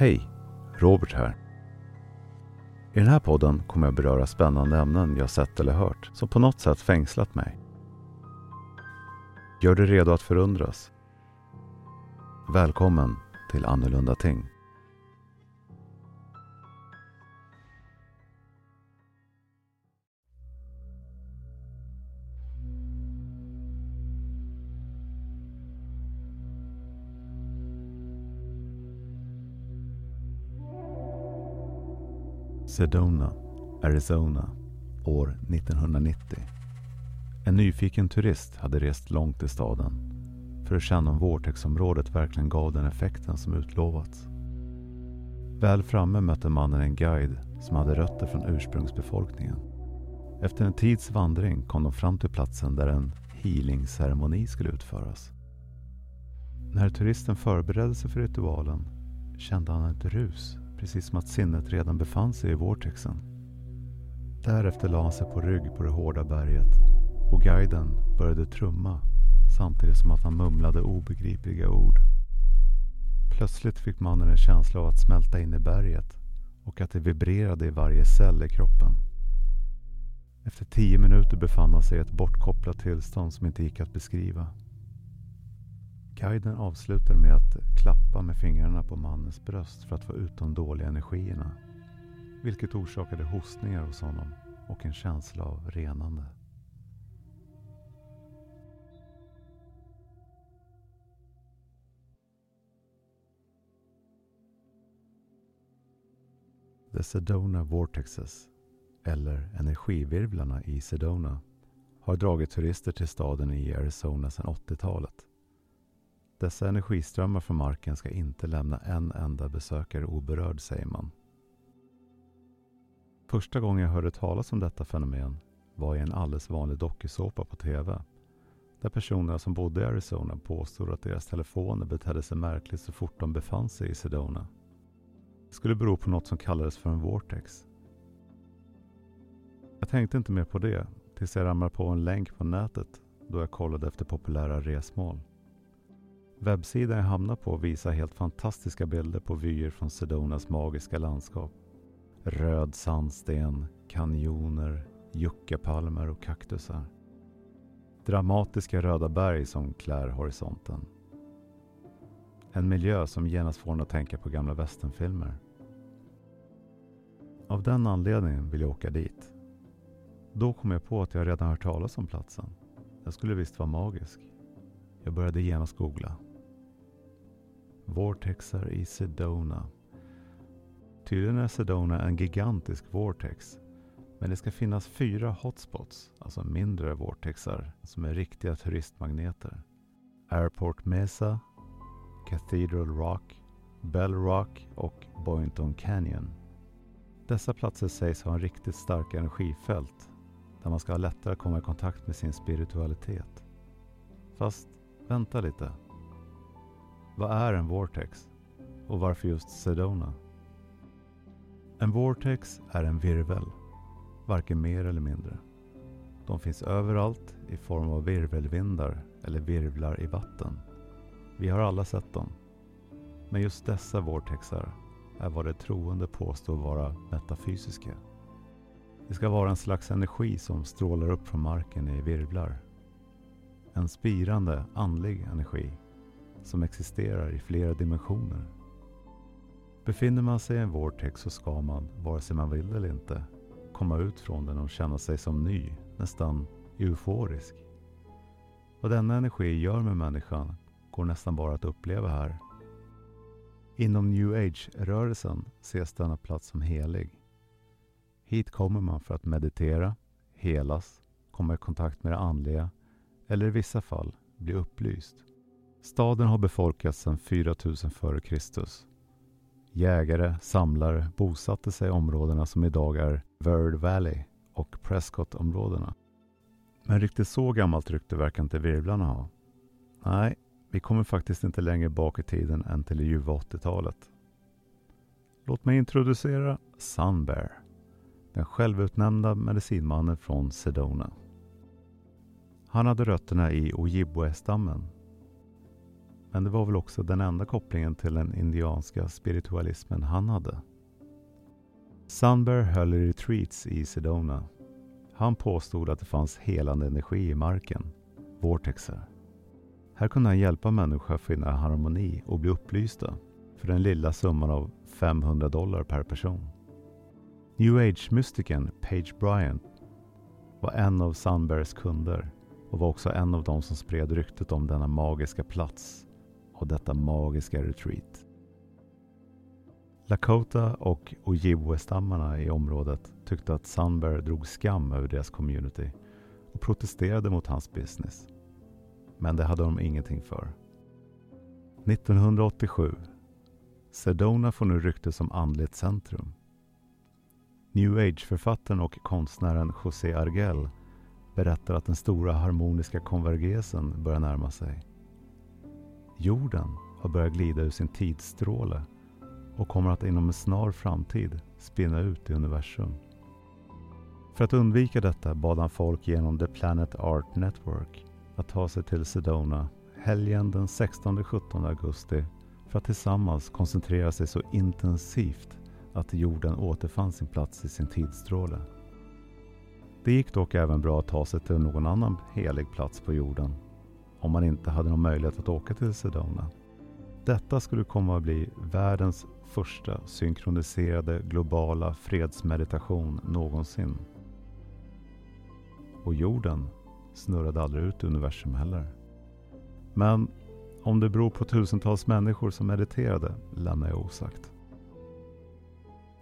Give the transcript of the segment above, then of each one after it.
Hej! Robert här. I den här podden kommer jag beröra spännande ämnen jag sett eller hört som på något sätt fängslat mig. Gör dig redo att förundras. Välkommen till Annorlunda Ting. Sedona, Arizona, år 1990. En nyfiken turist hade rest långt till staden för att känna om Vortexområdet verkligen gav den effekten som utlovats. Väl framme mötte mannen en guide som hade rötter från ursprungsbefolkningen. Efter en tids vandring kom de fram till platsen där en healingceremoni skulle utföras. När turisten förberedde sig för ritualen kände han ett rus precis som att sinnet redan befann sig i vortexen. Därefter la han sig på rygg på det hårda berget och guiden började trumma samtidigt som att han mumlade obegripliga ord. Plötsligt fick mannen en känsla av att smälta in i berget och att det vibrerade i varje cell i kroppen. Efter tio minuter befann han sig i ett bortkopplat tillstånd som inte gick att beskriva. Guiden avslutade med att klappa med fingrarna på mannens bröst för att få ut de dåliga energierna. Vilket orsakade hostningar hos honom och en känsla av renande. The Sedona Vortexes, eller energivirvlarna i Sedona, har dragit turister till staden i Arizona sedan 80-talet. Dessa energiströmmar från marken ska inte lämna en enda besökare oberörd, säger man. Första gången jag hörde talas om detta fenomen var i en alldeles vanlig dokusåpa på TV. Där personerna som bodde i Arizona påstod att deras telefoner betedde sig märkligt så fort de befann sig i Sedona. Det skulle bero på något som kallades för en vortex. Jag tänkte inte mer på det tills jag ramlade på en länk på nätet då jag kollade efter populära resmål. Webbsidan jag hamnar på visar helt fantastiska bilder på vyer från Sedonas magiska landskap. Röd sandsten, kanjoner, juckapalmer och kaktusar. Dramatiska röda berg som klär horisonten. En miljö som genast får en att tänka på gamla västernfilmer. Av den anledningen vill jag åka dit. Då kom jag på att jag redan hört talas om platsen. Den skulle visst vara magisk. Jag började genast googla. Vortexar i Sedona. Tydligen är Sedona en gigantisk vortex. Men det ska finnas fyra hotspots, alltså mindre vortexar, som är riktiga turistmagneter. Airport Mesa, Cathedral Rock, Bell Rock och Boynton Canyon. Dessa platser sägs ha en riktigt stark energifält där man ska ha lättare att komma i kontakt med sin spiritualitet. Fast vänta lite. Vad är en vortex? Och varför just Sedona? En vortex är en virvel, varken mer eller mindre. De finns överallt i form av virvelvindar eller virvlar i vatten. Vi har alla sett dem. Men just dessa vortexar är vad de troende påstår vara metafysiska. Det ska vara en slags energi som strålar upp från marken i virvlar. En spirande andlig energi som existerar i flera dimensioner. Befinner man sig i en vortex så ska man, vare sig man vill eller inte, komma ut från den och känna sig som ny, nästan euforisk. Vad denna energi gör med människan går nästan bara att uppleva här. Inom new age-rörelsen ses denna plats som helig. Hit kommer man för att meditera, helas, komma i kontakt med det andliga eller i vissa fall bli upplyst. Staden har befolkats sedan 4000 f.Kr. Jägare, samlare bosatte sig i områdena som idag är Verd Valley och Prescott-områdena. Men riktigt så gammalt rykte verkar inte virvlarna ha. Nej, vi kommer faktiskt inte längre bak i tiden än till det ljuva 80-talet. Låt mig introducera Sunbear, den självutnämnda medicinmannen från Sedona. Han hade rötterna i Ojibwe-stammen men det var väl också den enda kopplingen till den indianska spiritualismen han hade. Sunbear höll retreats i Sedona. Han påstod att det fanns helande energi i marken, vortexer. Här kunde han hjälpa människor att finna harmoni och bli upplysta för den lilla summan av 500 dollar per person. New Age-mystikern Page Bryant var en av Sunbears kunder och var också en av de som spred ryktet om denna magiska plats och detta magiska retreat. Lakota och Ojibwe-stammarna i området tyckte att Sunbear drog skam över deras community och protesterade mot hans business. Men det hade de ingenting för. 1987. Sedona får nu rykte som andligt centrum. New Age-författaren och konstnären José Argel berättar att den stora harmoniska konvergensen börjar närma sig. Jorden har börjat glida ur sin tidsstråle och kommer att inom en snar framtid spinna ut i universum. För att undvika detta bad han folk genom The Planet Art Network att ta sig till Sedona helgen den 16-17 augusti för att tillsammans koncentrera sig så intensivt att jorden återfann sin plats i sin tidsstråle. Det gick dock även bra att ta sig till någon annan helig plats på jorden om man inte hade någon möjlighet att åka till Sedona. Detta skulle komma att bli världens första synkroniserade globala fredsmeditation någonsin. Och jorden snurrade aldrig ut universum heller. Men om det beror på tusentals människor som mediterade lämnar jag osagt.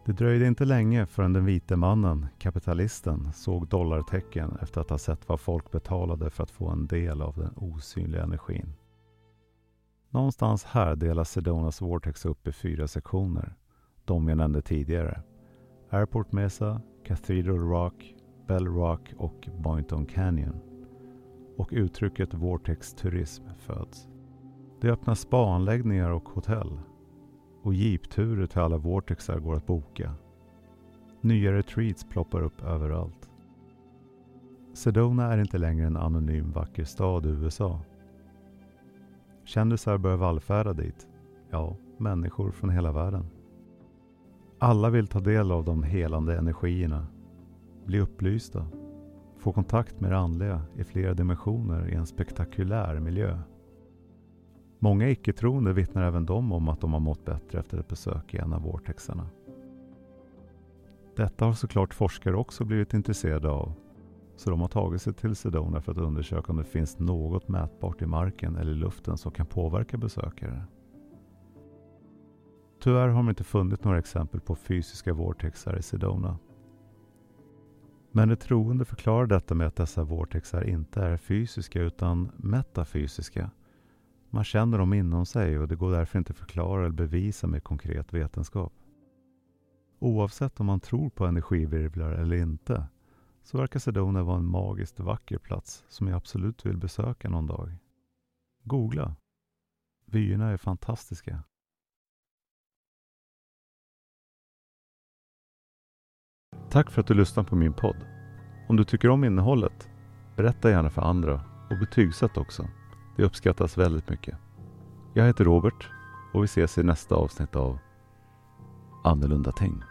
Det dröjde inte länge förrän den vite mannen, kapitalisten, såg dollartecken efter att ha sett vad folk betalade för att få en del av den osynliga energin. Någonstans här delas Sedonas Vortex upp i fyra sektioner. De jag nämnde tidigare. Airport Mesa, Cathedral Rock, Bell Rock och Boynton Canyon. Och uttrycket Vortex Turism föds. Det öppnas spaanläggningar och hotell och jeepturer till alla vortexar går att boka. Nya retreats ploppar upp överallt. Sedona är inte längre en anonym vacker stad i USA. Kändisar börjar vallfärda dit. Ja, människor från hela världen. Alla vill ta del av de helande energierna, bli upplysta, få kontakt med det andliga i flera dimensioner i en spektakulär miljö. Många icke-troende vittnar även de om att de har mått bättre efter ett besök i en av vortexarna. Detta har såklart forskare också blivit intresserade av, så de har tagit sig till Sedona för att undersöka om det finns något mätbart i marken eller luften som kan påverka besökare. Tyvärr har de inte funnit några exempel på fysiska vortexar i Sedona. Men de troende förklarar detta med att dessa vortexar inte är fysiska utan metafysiska man känner dem inom sig och det går därför inte att förklara eller bevisa med konkret vetenskap. Oavsett om man tror på energivirvlar eller inte så verkar Sedona vara en magiskt vacker plats som jag absolut vill besöka någon dag. Googla! Vyerna är fantastiska. Tack för att du lyssnade på min podd. Om du tycker om innehållet, berätta gärna för andra och betygsätt också. Det uppskattas väldigt mycket. Jag heter Robert och vi ses i nästa avsnitt av Annorlunda Tänk.